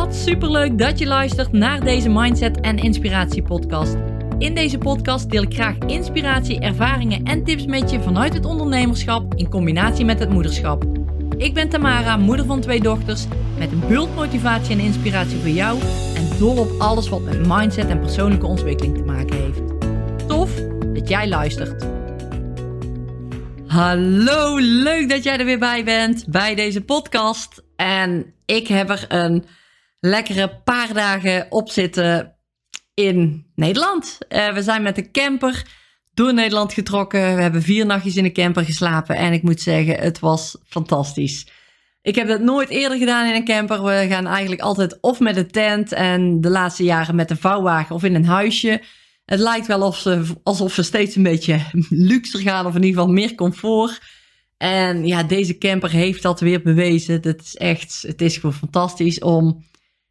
Wat superleuk dat je luistert naar deze Mindset en Inspiratie podcast. In deze podcast deel ik graag inspiratie, ervaringen en tips met je vanuit het ondernemerschap in combinatie met het moederschap. Ik ben Tamara, moeder van twee dochters, met een bult motivatie en inspiratie voor jou en dol op alles wat met mindset en persoonlijke ontwikkeling te maken heeft. Tof dat jij luistert. Hallo, leuk dat jij er weer bij bent bij deze podcast. En ik heb er een lekkere paar dagen op zitten in Nederland. Uh, we zijn met de camper door Nederland getrokken. We hebben vier nachtjes in de camper geslapen. En ik moet zeggen, het was fantastisch. Ik heb dat nooit eerder gedaan in een camper. We gaan eigenlijk altijd of met een tent en de laatste jaren met een vouwwagen of in een huisje. Het lijkt wel alsof ze steeds een beetje luxer gaan of in ieder geval meer comfort. En ja, deze camper heeft dat weer bewezen. Dat is echt, het is gewoon fantastisch om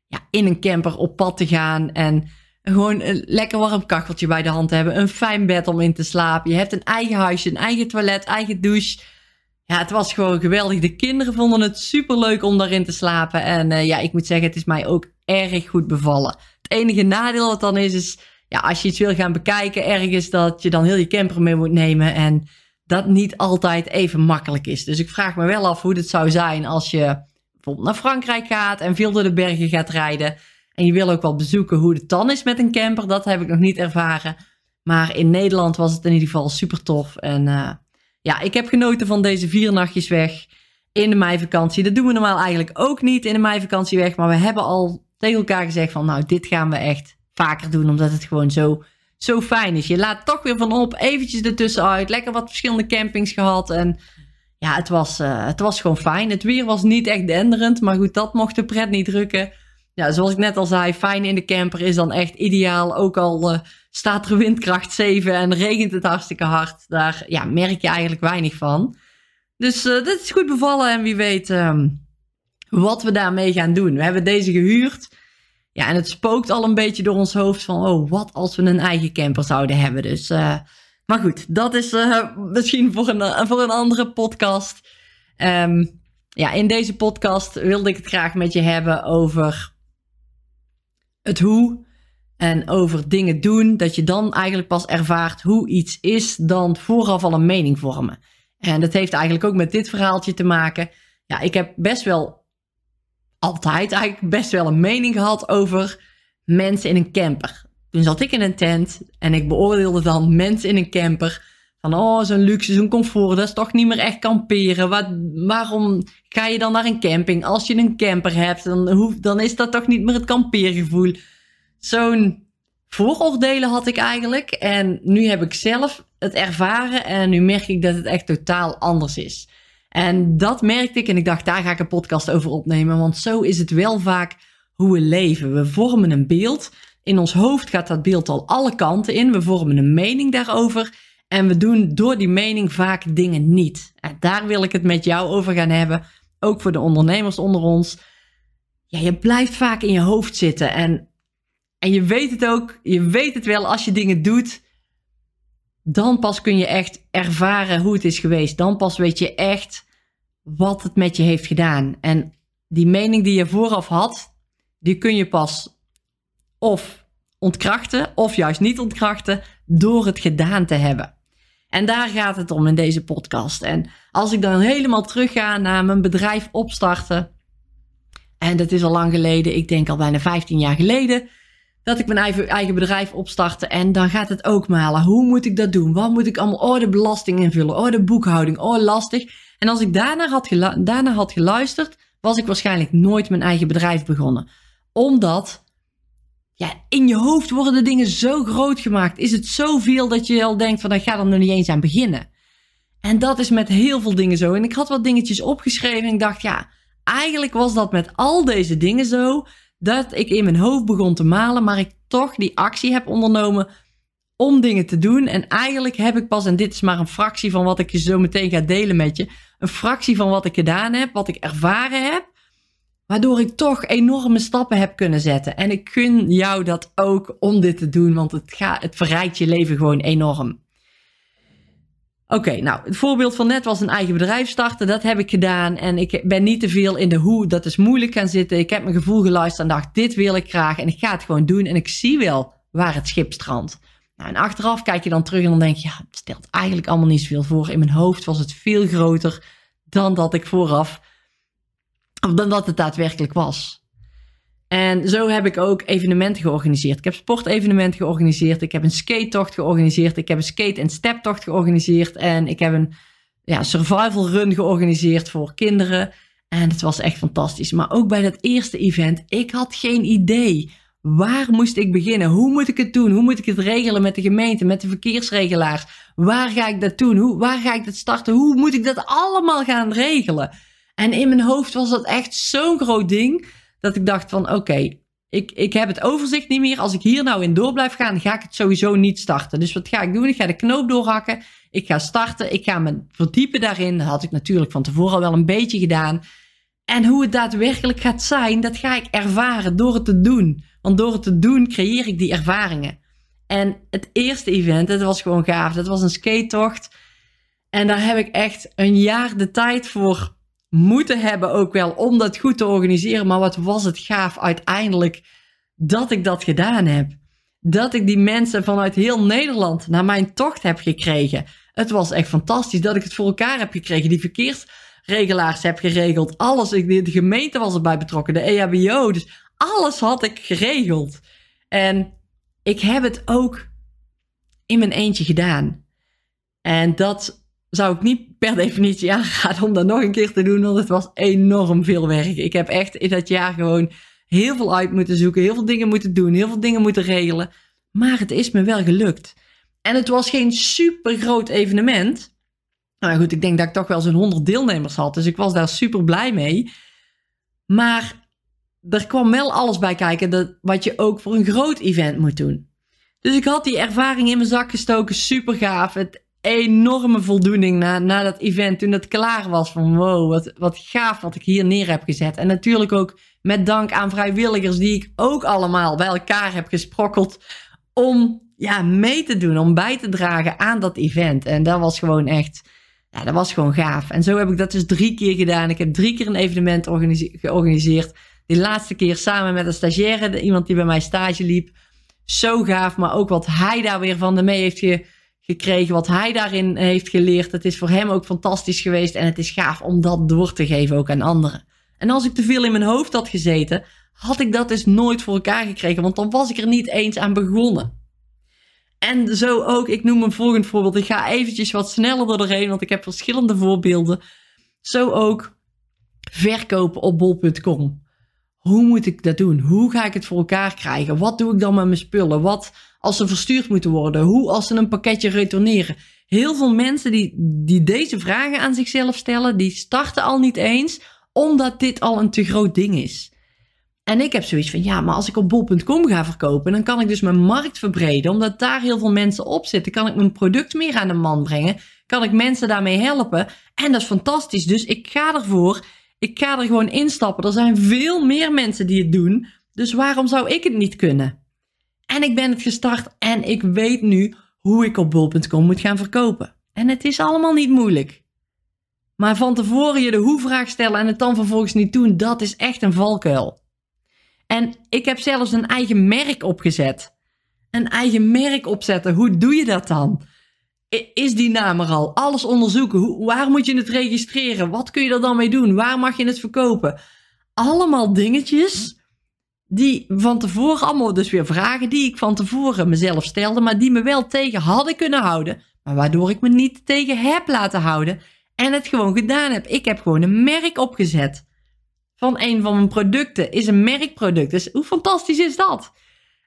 ja, in een camper op pad te gaan en gewoon een lekker warm kacheltje bij de hand hebben. Een fijn bed om in te slapen. Je hebt een eigen huisje, een eigen toilet, eigen douche. Ja, het was gewoon geweldig. De kinderen vonden het super leuk om daarin te slapen. En uh, ja, ik moet zeggen, het is mij ook erg goed bevallen. Het enige nadeel wat dan is, is ja, als je iets wil gaan bekijken ergens, dat je dan heel je camper mee moet nemen. En dat niet altijd even makkelijk is. Dus ik vraag me wel af hoe het zou zijn als je naar Frankrijk gaat en veel door de bergen gaat rijden. En je wil ook wel bezoeken hoe het dan is met een camper. Dat heb ik nog niet ervaren. Maar in Nederland was het in ieder geval super tof. En uh, ja, ik heb genoten van deze vier nachtjes weg in de meivakantie. Dat doen we normaal eigenlijk ook niet in de meivakantie weg. Maar we hebben al tegen elkaar gezegd van nou, dit gaan we echt vaker doen. Omdat het gewoon zo zo fijn is. Je laat toch weer van op, eventjes ertussenuit. Lekker wat verschillende campings gehad. En ja, het was, uh, het was gewoon fijn. Het weer was niet echt denderend. Maar goed, dat mocht de pret niet drukken. Ja, zoals ik net al zei, fijn in de camper is dan echt ideaal. Ook al uh, staat er windkracht 7 en regent het hartstikke hard. Daar ja, merk je eigenlijk weinig van. Dus uh, dit is goed bevallen. En wie weet um, wat we daarmee gaan doen. We hebben deze gehuurd. Ja, en het spookt al een beetje door ons hoofd van, oh, wat als we een eigen camper zouden hebben. Dus, maar goed, dat is uh, misschien voor een, uh, voor een andere podcast. Um, ja, in deze podcast wilde ik het graag met je hebben over het hoe en over dingen doen. Dat je dan eigenlijk pas ervaart hoe iets is, dan vooraf al een mening vormen. En dat heeft eigenlijk ook met dit verhaaltje te maken. Ja, ik heb best wel altijd eigenlijk best wel een mening gehad over mensen in een camper. Toen zat ik in een tent en ik beoordeelde dan mensen in een camper. Van, oh, zo'n luxe, zo'n comfort, dat is toch niet meer echt kamperen. Wat, waarom ga je dan naar een camping? Als je een camper hebt, dan, hoef, dan is dat toch niet meer het kampeergevoel. Zo'n vooroordelen had ik eigenlijk. En nu heb ik zelf het ervaren en nu merk ik dat het echt totaal anders is. En dat merkte ik en ik dacht, daar ga ik een podcast over opnemen. Want zo is het wel vaak hoe we leven. We vormen een beeld. In ons hoofd gaat dat beeld al alle kanten in. We vormen een mening daarover. En we doen door die mening vaak dingen niet. En daar wil ik het met jou over gaan hebben. Ook voor de ondernemers onder ons. Ja, je blijft vaak in je hoofd zitten. En, en je weet het ook. Je weet het wel als je dingen doet dan pas kun je echt ervaren hoe het is geweest. Dan pas weet je echt wat het met je heeft gedaan. En die mening die je vooraf had, die kun je pas of ontkrachten of juist niet ontkrachten door het gedaan te hebben. En daar gaat het om in deze podcast. En als ik dan helemaal terugga naar mijn bedrijf opstarten, en dat is al lang geleden, ik denk al bijna 15 jaar geleden, dat ik mijn eigen, eigen bedrijf opstartte. En dan gaat het ook malen. Hoe moet ik dat doen? Wat moet ik allemaal? Oh, de belasting invullen. Oh, de boekhouding. Oh, lastig. En als ik daarna had, daarna had geluisterd, was ik waarschijnlijk nooit mijn eigen bedrijf begonnen. Omdat, ja, in je hoofd worden de dingen zo groot gemaakt. Is het zoveel dat je al denkt van, ik ga er nog niet eens aan beginnen. En dat is met heel veel dingen zo. En ik had wat dingetjes opgeschreven en ik dacht, ja, eigenlijk was dat met al deze dingen zo dat ik in mijn hoofd begon te malen, maar ik toch die actie heb ondernomen om dingen te doen. En eigenlijk heb ik pas, en dit is maar een fractie van wat ik je zo meteen ga delen met je, een fractie van wat ik gedaan heb, wat ik ervaren heb, waardoor ik toch enorme stappen heb kunnen zetten. En ik gun jou dat ook om dit te doen, want het, gaat, het verrijkt je leven gewoon enorm. Oké, nou, het voorbeeld van net was een eigen bedrijf starten. Dat heb ik gedaan. En ik ben niet te veel in de hoe. Dat is moeilijk gaan zitten. Ik heb mijn gevoel geluisterd en dacht, dit wil ik graag. En ik ga het gewoon doen. En ik zie wel waar het schip strandt. Nou, en achteraf kijk je dan terug en dan denk je, ja, het stelt eigenlijk allemaal niet zoveel voor. In mijn hoofd was het veel groter dan dat ik vooraf, dan dat het daadwerkelijk was. En zo heb ik ook evenementen georganiseerd. Ik heb sportevenementen georganiseerd. Ik heb een skate-tocht georganiseerd. Ik heb een skate- en steptocht georganiseerd. En ik heb een ja, survival run georganiseerd voor kinderen. En het was echt fantastisch. Maar ook bij dat eerste event, ik had geen idee. Waar moest ik beginnen? Hoe moet ik het doen? Hoe moet ik het regelen met de gemeente, met de verkeersregelaars? Waar ga ik dat doen? Hoe, waar ga ik dat starten? Hoe moet ik dat allemaal gaan regelen? En in mijn hoofd was dat echt zo'n groot ding dat ik dacht van oké, ik, ik heb het overzicht niet meer. Als ik hier nou in door blijf gaan, ga ik het sowieso niet starten. Dus wat ga ik doen? Ik ga de knoop doorhakken. Ik ga starten. Ik ga me verdiepen daarin. Dat had ik natuurlijk van tevoren al wel een beetje gedaan. En hoe het daadwerkelijk gaat zijn, dat ga ik ervaren door het te doen. Want door het te doen creëer ik die ervaringen. En het eerste event, dat was gewoon gaaf. Dat was een skate-tocht. En daar heb ik echt een jaar de tijd voor moeten hebben ook wel om dat goed te organiseren. Maar wat was het gaaf uiteindelijk dat ik dat gedaan heb. Dat ik die mensen vanuit heel Nederland naar mijn tocht heb gekregen. Het was echt fantastisch dat ik het voor elkaar heb gekregen. Die verkeersregelaars heb geregeld. Alles. De gemeente was erbij betrokken. De EHBO. Dus alles had ik geregeld. En ik heb het ook in mijn eentje gedaan. En dat zou ik niet per definitie aanraden om dat nog een keer te doen, want het was enorm veel werk. Ik heb echt in dat jaar gewoon heel veel uit moeten zoeken, heel veel dingen moeten doen, heel veel dingen moeten regelen. Maar het is me wel gelukt. En het was geen super groot evenement. Nou goed, ik denk dat ik toch wel zo'n 100 deelnemers had, dus ik was daar super blij mee. Maar er kwam wel alles bij kijken dat, wat je ook voor een groot event moet doen. Dus ik had die ervaring in mijn zak gestoken, super gaaf. Het enorme voldoening na, na dat event. Toen dat klaar was van wow, wat, wat gaaf wat ik hier neer heb gezet. En natuurlijk ook met dank aan vrijwilligers die ik ook allemaal bij elkaar heb gesprokkeld. Om ja, mee te doen, om bij te dragen aan dat event. En dat was gewoon echt, ja, dat was gewoon gaaf. En zo heb ik dat dus drie keer gedaan. Ik heb drie keer een evenement georganiseerd. Die laatste keer samen met een stagiaire, iemand die bij mij stage liep. Zo gaaf, maar ook wat hij daar weer van de mee heeft ge gekregen, wat hij daarin heeft geleerd. Het is voor hem ook fantastisch geweest en het is gaaf om dat door te geven ook aan anderen. En als ik te veel in mijn hoofd had gezeten, had ik dat dus nooit voor elkaar gekregen, want dan was ik er niet eens aan begonnen. En zo ook, ik noem een volgend voorbeeld. Ik ga eventjes wat sneller door doorheen, want ik heb verschillende voorbeelden. Zo ook verkopen op bol.com. Hoe moet ik dat doen? Hoe ga ik het voor elkaar krijgen? Wat doe ik dan met mijn spullen? Wat als ze verstuurd moeten worden? Hoe als ze een pakketje retourneren? Heel veel mensen die, die deze vragen aan zichzelf stellen, die starten al niet eens, omdat dit al een te groot ding is. En ik heb zoiets van, ja, maar als ik op bol.com ga verkopen, dan kan ik dus mijn markt verbreden, omdat daar heel veel mensen op zitten. Kan ik mijn product meer aan de man brengen? Kan ik mensen daarmee helpen? En dat is fantastisch. Dus ik ga ervoor. Ik ga er gewoon instappen. Er zijn veel meer mensen die het doen. Dus waarom zou ik het niet kunnen? En ik ben het gestart en ik weet nu hoe ik op bol.com moet gaan verkopen. En het is allemaal niet moeilijk. Maar van tevoren je de hoe-vraag stellen en het dan vervolgens niet doen, dat is echt een valkuil. En ik heb zelfs een eigen merk opgezet. Een eigen merk opzetten, hoe doe je dat dan? Is die naam er al? Alles onderzoeken. Waar moet je het registreren? Wat kun je er dan mee doen? Waar mag je het verkopen? Allemaal dingetjes die van tevoren, allemaal dus weer vragen die ik van tevoren mezelf stelde, maar die me wel tegen hadden kunnen houden, maar waardoor ik me niet tegen heb laten houden en het gewoon gedaan heb. Ik heb gewoon een merk opgezet van een van mijn producten. Is een merkproduct. Dus hoe fantastisch is dat?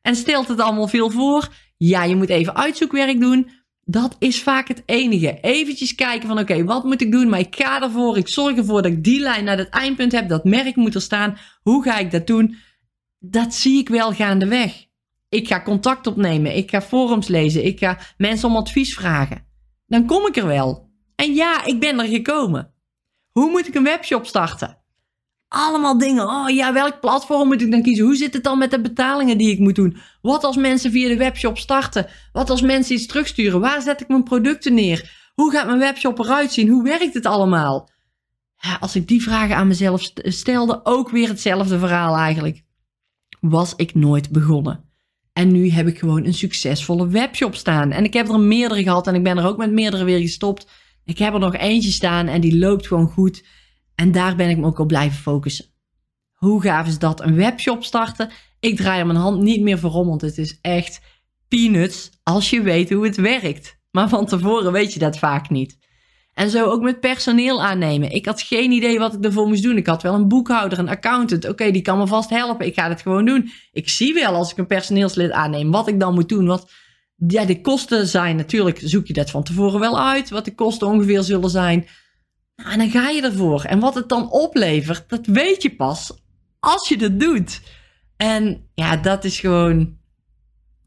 En stelt het allemaal veel voor? Ja, je moet even uitzoekwerk doen. Dat is vaak het enige. Eventjes kijken van oké, wat moet ik doen? Maar ik ga ervoor. Ik zorg ervoor dat ik die lijn naar het eindpunt heb. Dat merk moet er staan. Hoe ga ik dat doen? dat zie ik wel gaandeweg. Ik ga contact opnemen, ik ga forums lezen, ik ga mensen om advies vragen. Dan kom ik er wel. En ja, ik ben er gekomen. Hoe moet ik een webshop starten? Allemaal dingen. Oh ja, welk platform moet ik dan kiezen? Hoe zit het dan met de betalingen die ik moet doen? Wat als mensen via de webshop starten? Wat als mensen iets terugsturen? Waar zet ik mijn producten neer? Hoe gaat mijn webshop eruit zien? Hoe werkt het allemaal? Als ik die vragen aan mezelf stelde, ook weer hetzelfde verhaal eigenlijk. Was ik nooit begonnen. En nu heb ik gewoon een succesvolle webshop staan. En ik heb er meerdere gehad en ik ben er ook met meerdere weer gestopt. Ik heb er nog eentje staan en die loopt gewoon goed. En daar ben ik me ook op blijven focussen. Hoe gaaf is dat? Een webshop starten? Ik draai er mijn hand niet meer voor om, want het is echt peanuts als je weet hoe het werkt. Maar van tevoren weet je dat vaak niet. En zo ook met personeel aannemen. Ik had geen idee wat ik ervoor moest doen. Ik had wel een boekhouder, een accountant. Oké, die kan me vast helpen. Ik ga het gewoon doen. Ik zie wel als ik een personeelslid aanneem wat ik dan moet doen. Wat ja, de kosten zijn natuurlijk, zoek je dat van tevoren wel uit. Wat de kosten ongeveer zullen zijn. Nou, en dan ga je ervoor. En wat het dan oplevert, dat weet je pas als je dat doet. En ja, dat is gewoon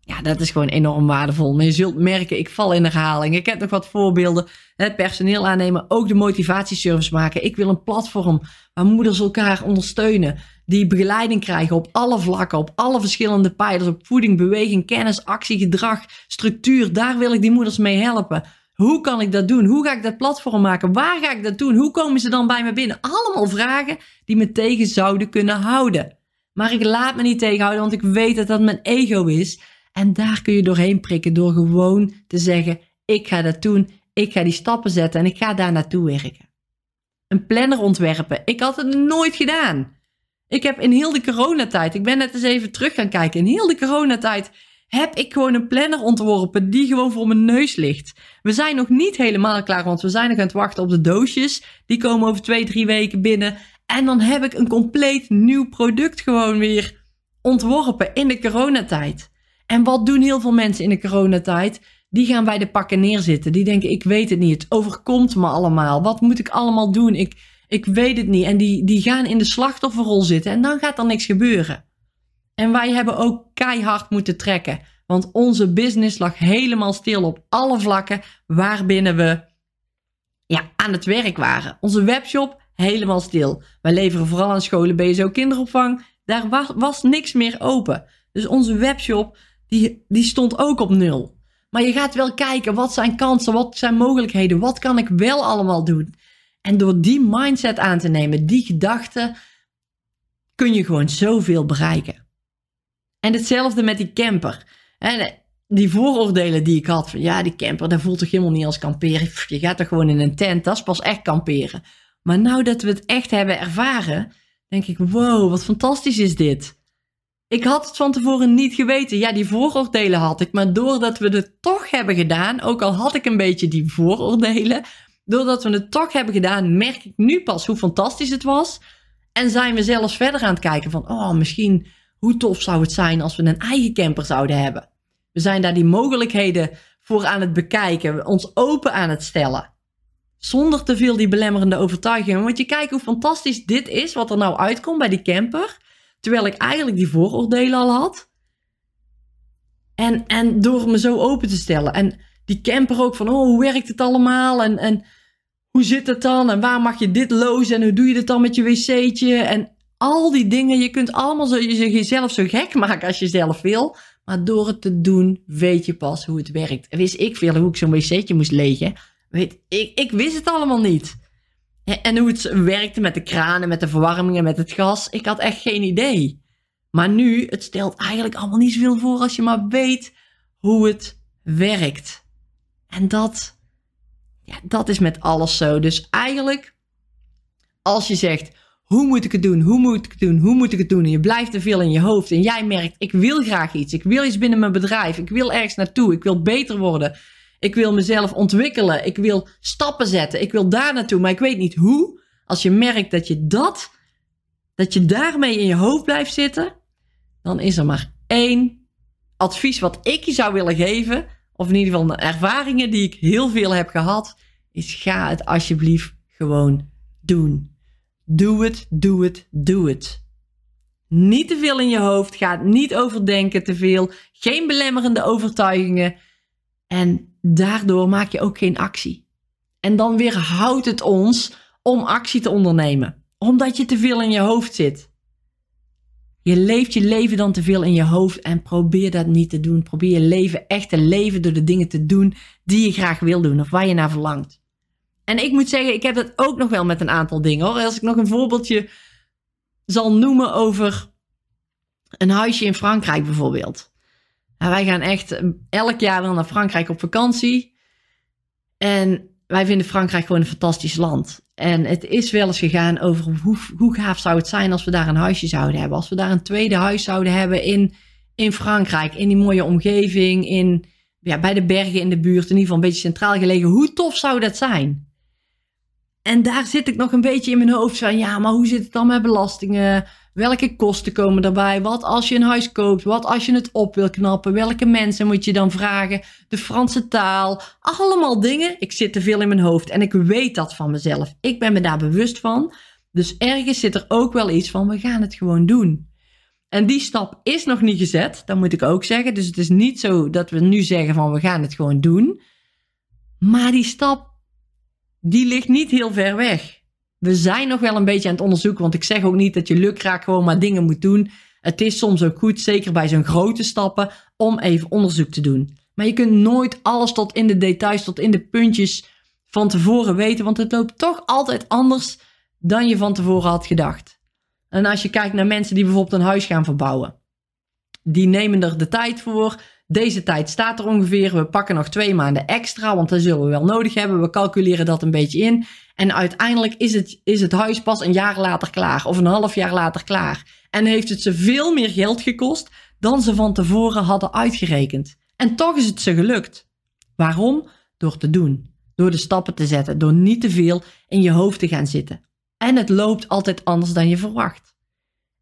ja, dat is gewoon enorm waardevol. Maar je zult merken, ik val in herhaling. Ik heb nog wat voorbeelden. Het personeel aannemen, ook de motivatieservice maken. Ik wil een platform waar moeders elkaar ondersteunen. Die begeleiding krijgen op alle vlakken, op alle verschillende pijlers. Op voeding, beweging, kennis, actie, gedrag, structuur. Daar wil ik die moeders mee helpen. Hoe kan ik dat doen? Hoe ga ik dat platform maken? Waar ga ik dat doen? Hoe komen ze dan bij me binnen? Allemaal vragen die me tegen zouden kunnen houden. Maar ik laat me niet tegenhouden, want ik weet dat dat mijn ego is. En daar kun je doorheen prikken door gewoon te zeggen: ik ga dat doen, ik ga die stappen zetten en ik ga daar naartoe werken. Een planner ontwerpen. Ik had het nooit gedaan. Ik heb in heel de coronatijd, ik ben net eens even terug gaan kijken, in heel de coronatijd heb ik gewoon een planner ontworpen die gewoon voor mijn neus ligt. We zijn nog niet helemaal klaar, want we zijn nog aan het wachten op de doosjes. Die komen over twee, drie weken binnen. En dan heb ik een compleet nieuw product gewoon weer ontworpen in de coronatijd. En wat doen heel veel mensen in de coronatijd? Die gaan bij de pakken neerzitten. Die denken, ik weet het niet. Het overkomt me allemaal. Wat moet ik allemaal doen? Ik, ik weet het niet. En die, die gaan in de slachtofferrol zitten. En dan gaat er niks gebeuren. En wij hebben ook keihard moeten trekken. Want onze business lag helemaal stil op alle vlakken waarbinnen we ja, aan het werk waren. Onze webshop helemaal stil. Wij leveren vooral aan scholen, BSO, kinderopvang. Daar was, was niks meer open. Dus onze webshop die, die stond ook op nul. Maar je gaat wel kijken, wat zijn kansen, wat zijn mogelijkheden, wat kan ik wel allemaal doen? En door die mindset aan te nemen, die gedachten, kun je gewoon zoveel bereiken. En hetzelfde met die camper. Die vooroordelen die ik had van ja, die camper, dat voelt toch helemaal niet als kamperen. Je gaat er gewoon in een tent, dat is pas echt kamperen. Maar nou dat we het echt hebben ervaren, denk ik, wow, wat fantastisch is dit. Ik had het van tevoren niet geweten. Ja, die vooroordelen had ik. Maar doordat we het toch hebben gedaan, ook al had ik een beetje die vooroordelen, doordat we het toch hebben gedaan, merk ik nu pas hoe fantastisch het was. En zijn we zelfs verder aan het kijken van, oh, misschien hoe tof zou het zijn als we een eigen camper zouden hebben. We zijn daar die mogelijkheden voor aan het bekijken, ons open aan het stellen. Zonder te veel die belemmerende overtuigingen. Want je kijkt hoe fantastisch dit is, wat er nou uitkomt bij die camper. Terwijl ik eigenlijk die vooroordelen al had. En, en door me zo open te stellen. En die camper ook van, oh, hoe werkt het allemaal? En, en hoe zit het dan? En waar mag je dit lozen? En hoe doe je dit dan met je wc'tje? En al die dingen. Je kunt allemaal zo, jezelf zo gek maken als je zelf wil. Maar door het te doen, weet je pas hoe het werkt. Wist ik veel hoe ik zo'n wc'tje moest legen. Weet, ik, ik wist het allemaal niet. En hoe het werkte met de kranen, met de verwarmingen, met het gas. Ik had echt geen idee. Maar nu, het stelt eigenlijk allemaal niet zoveel voor als je maar weet hoe het werkt. En dat, ja, dat is met alles zo. Dus eigenlijk, als je zegt, hoe moet ik het doen? Hoe moet ik het doen? Hoe moet ik het doen? En je blijft te veel in je hoofd en jij merkt, ik wil graag iets. Ik wil iets binnen mijn bedrijf. Ik wil ergens naartoe. Ik wil beter worden. Ik wil mezelf ontwikkelen. Ik wil stappen zetten. Ik wil daar naartoe, maar ik weet niet hoe. Als je merkt dat je dat, dat je daarmee in je hoofd blijft zitten, dan is er maar één advies wat ik je zou willen geven. Of in ieder geval de ervaringen die ik heel veel heb gehad. Is ga het alsjeblieft gewoon doen. Doe het, doe het, doe het. Niet te veel in je hoofd. Ga niet overdenken te veel. Geen belemmerende overtuigingen. En daardoor maak je ook geen actie. En dan weerhoudt het ons om actie te ondernemen, omdat je te veel in je hoofd zit. Je leeft je leven dan te veel in je hoofd en probeer dat niet te doen. Probeer je leven echt te leven door de dingen te doen die je graag wil doen of waar je naar verlangt. En ik moet zeggen, ik heb dat ook nog wel met een aantal dingen hoor. Als ik nog een voorbeeldje zal noemen over een huisje in Frankrijk bijvoorbeeld. Nou, wij gaan echt elk jaar wel naar Frankrijk op vakantie. En wij vinden Frankrijk gewoon een fantastisch land. En het is wel eens gegaan over hoe, hoe gaaf zou het zijn als we daar een huisje zouden hebben. Als we daar een tweede huis zouden hebben in, in Frankrijk, in die mooie omgeving, in, ja, bij de bergen in de buurt, in ieder geval een beetje centraal gelegen. Hoe tof zou dat zijn? En daar zit ik nog een beetje in mijn hoofd van, ja, maar hoe zit het dan met belastingen? Welke kosten komen erbij? Wat als je een huis koopt? Wat als je het op wil knappen? Welke mensen moet je dan vragen? De Franse taal. Allemaal dingen. Ik zit te veel in mijn hoofd en ik weet dat van mezelf. Ik ben me daar bewust van. Dus ergens zit er ook wel iets van, we gaan het gewoon doen. En die stap is nog niet gezet, dat moet ik ook zeggen. Dus het is niet zo dat we nu zeggen van we gaan het gewoon doen. Maar die stap, die ligt niet heel ver weg we zijn nog wel een beetje aan het onderzoeken. Want ik zeg ook niet dat je lukraak gewoon maar dingen moet doen. Het is soms ook goed, zeker bij zo'n grote stappen, om even onderzoek te doen. Maar je kunt nooit alles tot in de details, tot in de puntjes van tevoren weten. Want het loopt toch altijd anders dan je van tevoren had gedacht. En als je kijkt naar mensen die bijvoorbeeld een huis gaan verbouwen. Die nemen er de tijd voor. Deze tijd staat er ongeveer. We pakken nog twee maanden extra, want dat zullen we wel nodig hebben. We calculeren dat een beetje in. En uiteindelijk is het, is het huis pas een jaar later klaar of een half jaar later klaar. En heeft het ze veel meer geld gekost dan ze van tevoren hadden uitgerekend. En toch is het ze gelukt. Waarom? Door te doen. Door de stappen te zetten. Door niet te veel in je hoofd te gaan zitten. En het loopt altijd anders dan je verwacht.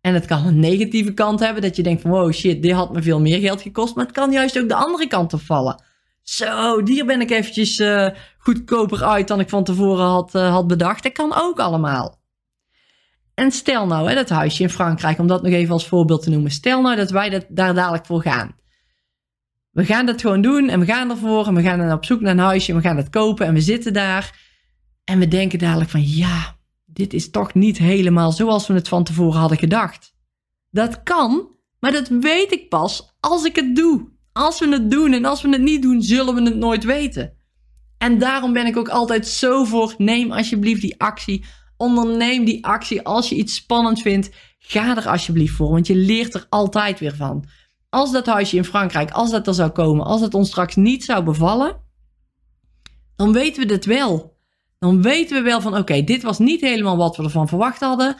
En het kan een negatieve kant hebben, dat je denkt van wow shit, dit had me veel meer geld gekost. Maar het kan juist ook de andere kant opvallen. Zo, hier ben ik eventjes uh, goedkoper uit dan ik van tevoren had, uh, had bedacht. Dat kan ook allemaal. En stel nou, hè, dat huisje in Frankrijk, om dat nog even als voorbeeld te noemen. Stel nou dat wij dat, daar dadelijk voor gaan. We gaan dat gewoon doen en we gaan ervoor en we gaan dan op zoek naar een huisje en we gaan het kopen en we zitten daar. En we denken dadelijk van ja, dit is toch niet helemaal zoals we het van tevoren hadden gedacht. Dat kan, maar dat weet ik pas als ik het doe. Als we het doen en als we het niet doen, zullen we het nooit weten. En daarom ben ik ook altijd zo voor: neem alsjeblieft die actie. Onderneem die actie. Als je iets spannend vindt, ga er alsjeblieft voor, want je leert er altijd weer van. Als dat huisje in Frankrijk, als dat er zou komen, als het ons straks niet zou bevallen, dan weten we het wel. Dan weten we wel van: oké, dit was niet helemaal wat we ervan verwacht hadden.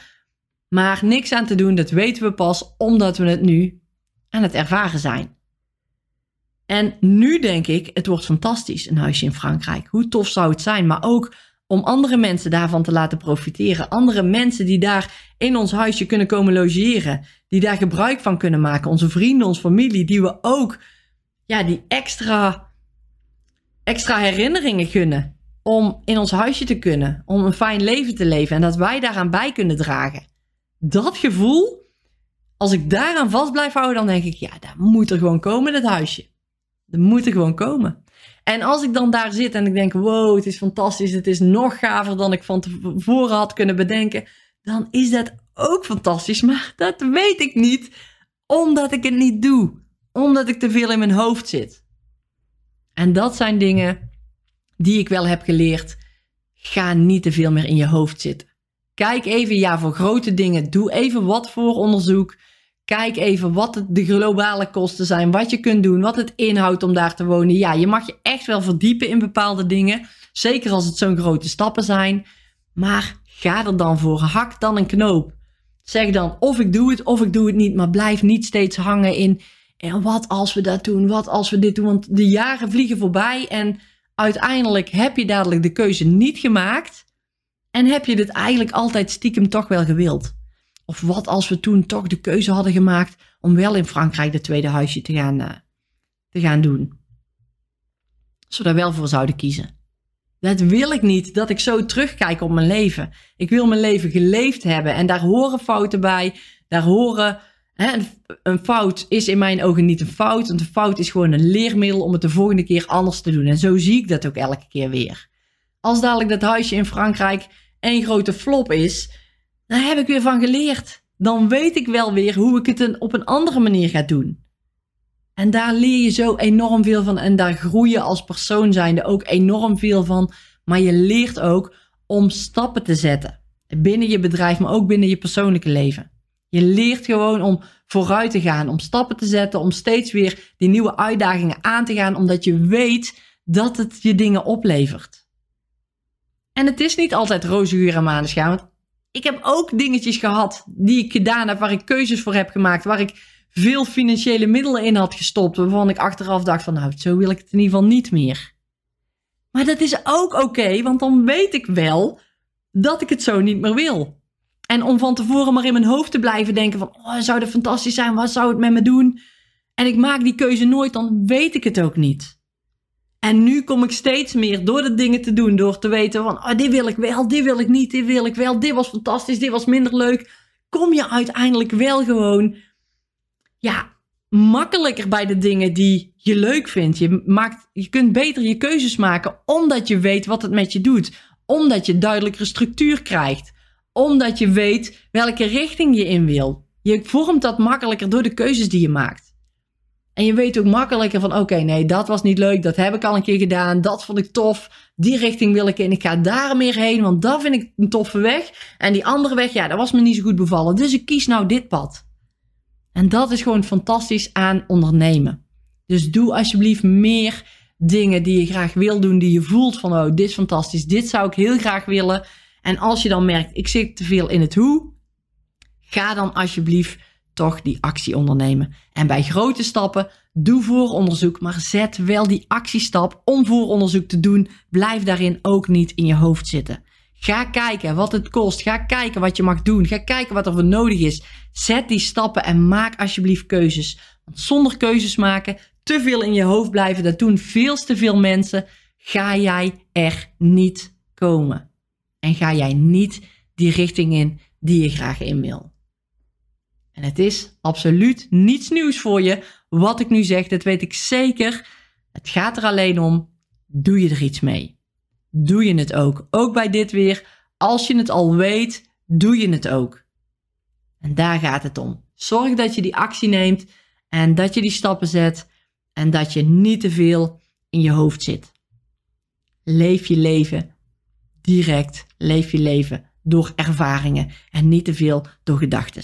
Maar niks aan te doen, dat weten we pas omdat we het nu aan het ervaren zijn. En nu denk ik, het wordt fantastisch, een huisje in Frankrijk. Hoe tof zou het zijn? Maar ook om andere mensen daarvan te laten profiteren. Andere mensen die daar in ons huisje kunnen komen logeren. Die daar gebruik van kunnen maken. Onze vrienden, onze familie, die we ook ja, die extra, extra herinneringen gunnen. Om in ons huisje te kunnen. Om een fijn leven te leven. En dat wij daaraan bij kunnen dragen. Dat gevoel, als ik daaraan vast blijf houden, dan denk ik, ja, dat moet er gewoon komen, dat huisje. Dat moet er gewoon komen. En als ik dan daar zit en ik denk, wow, het is fantastisch, het is nog gaver dan ik van tevoren had kunnen bedenken, dan is dat ook fantastisch. Maar dat weet ik niet, omdat ik het niet doe. Omdat ik te veel in mijn hoofd zit. En dat zijn dingen die ik wel heb geleerd. Ga niet te veel meer in je hoofd zitten. Kijk even, ja, voor grote dingen. Doe even wat voor onderzoek. Kijk even wat de globale kosten zijn, wat je kunt doen, wat het inhoudt om daar te wonen. Ja, je mag je echt wel verdiepen in bepaalde dingen. Zeker als het zo'n grote stappen zijn. Maar ga er dan voor. Hak dan een knoop. Zeg dan of ik doe het of ik doe het niet. Maar blijf niet steeds hangen in. En wat als we dat doen? Wat als we dit doen? Want de jaren vliegen voorbij. En uiteindelijk heb je dadelijk de keuze niet gemaakt. En heb je dit eigenlijk altijd stiekem toch wel gewild. Of wat als we toen toch de keuze hadden gemaakt om wel in Frankrijk het tweede huisje te gaan, uh, te gaan doen. Als we daar wel voor zouden kiezen. Dat wil ik niet, dat ik zo terugkijk op mijn leven. Ik wil mijn leven geleefd hebben en daar horen fouten bij. Daar horen. Een, fout is in mijn ogen niet een fout, want een fout is gewoon een leermiddel om het de volgende keer anders te doen. En zo zie ik dat ook elke keer weer. Als dadelijk dat huisje in Frankrijk één grote flop is, daar heb ik weer van geleerd. dan weet ik wel weer hoe ik het op een andere manier ga doen. En daar leer je zo enorm veel van. En daar groei je als persoon zijnde ook enorm veel van. Maar je leert ook om stappen te zetten. Binnen je bedrijf, maar ook binnen je persoonlijke leven. Je leert gewoon om vooruit te gaan, om stappen te zetten, om steeds weer die nieuwe uitdagingen aan te gaan, omdat je weet dat het je dingen oplevert. En het is niet altijd roze geur en want ik heb ook dingetjes gehad die ik gedaan heb, waar ik keuzes voor heb gemaakt, waar ik veel financiële middelen in had gestopt, waarvan ik achteraf dacht van nou, zo wil ik het in ieder geval niet meer. Maar dat is ook oké, want dan weet ik wel dat ik het zo niet meer wil. En om van tevoren maar in mijn hoofd te blijven denken van, oh, zou dat fantastisch zijn, wat zou het met me doen? En ik maak die keuze nooit, dan weet ik het ook niet. En nu kom ik steeds meer door de dingen te doen, door te weten van, oh, dit wil ik wel, dit wil ik niet, dit wil ik wel, dit was fantastisch, dit was minder leuk. Kom je uiteindelijk wel gewoon, ja, makkelijker bij de dingen die je leuk vindt. Je, maakt, je kunt beter je keuzes maken omdat je weet wat het met je doet. Omdat je duidelijkere structuur krijgt. Omdat je weet welke richting je in wil. Je vormt dat makkelijker door de keuzes die je maakt. En je weet ook makkelijker van oké, nee, dat was niet leuk. Dat heb ik al een keer gedaan. Dat vond ik tof. Die richting wil ik in. Ik ga daar meer heen, want dat vind ik een toffe weg. En die andere weg, ja, dat was me niet zo goed bevallen. Dus ik kies nou dit pad. En dat is gewoon fantastisch aan ondernemen. Dus doe alsjeblieft meer dingen die je graag wil doen, die je voelt van, oh, dit is fantastisch, dit zou ik heel graag willen. En als je dan merkt, ik zit te veel in het hoe, ga dan alsjeblieft toch die actie ondernemen. En bij grote stappen, doe vooronderzoek, maar zet wel die actiestap om vooronderzoek te doen. Blijf daarin ook niet in je hoofd zitten. Ga kijken wat het kost. Ga kijken wat je mag doen. Ga kijken wat er voor nodig is. Zet die stappen en maak alsjeblieft keuzes. Want zonder keuzes maken, te veel in je hoofd blijven, dat doen veel te veel mensen. Ga jij er niet komen. En ga jij niet die richting in die je graag in wil. En het is absoluut niets nieuws voor je. Wat ik nu zeg, dat weet ik zeker. Het gaat er alleen om, doe je er iets mee? Doe je het ook? Ook bij dit weer, als je het al weet, doe je het ook. En daar gaat het om. Zorg dat je die actie neemt en dat je die stappen zet en dat je niet te veel in je hoofd zit. Leef je leven direct, leef je leven door ervaringen en niet te veel door gedachten.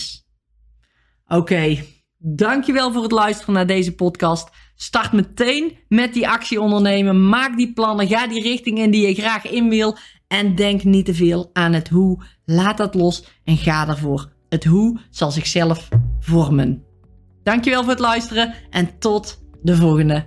Oké, dankjewel voor het luisteren naar deze podcast. Start meteen met die actie ondernemen. Maak die plannen. Ga die richting in die je graag in wil. En denk niet te veel aan het hoe. Laat dat los en ga ervoor. Het hoe zal zichzelf vormen. Dankjewel voor het luisteren en tot de volgende.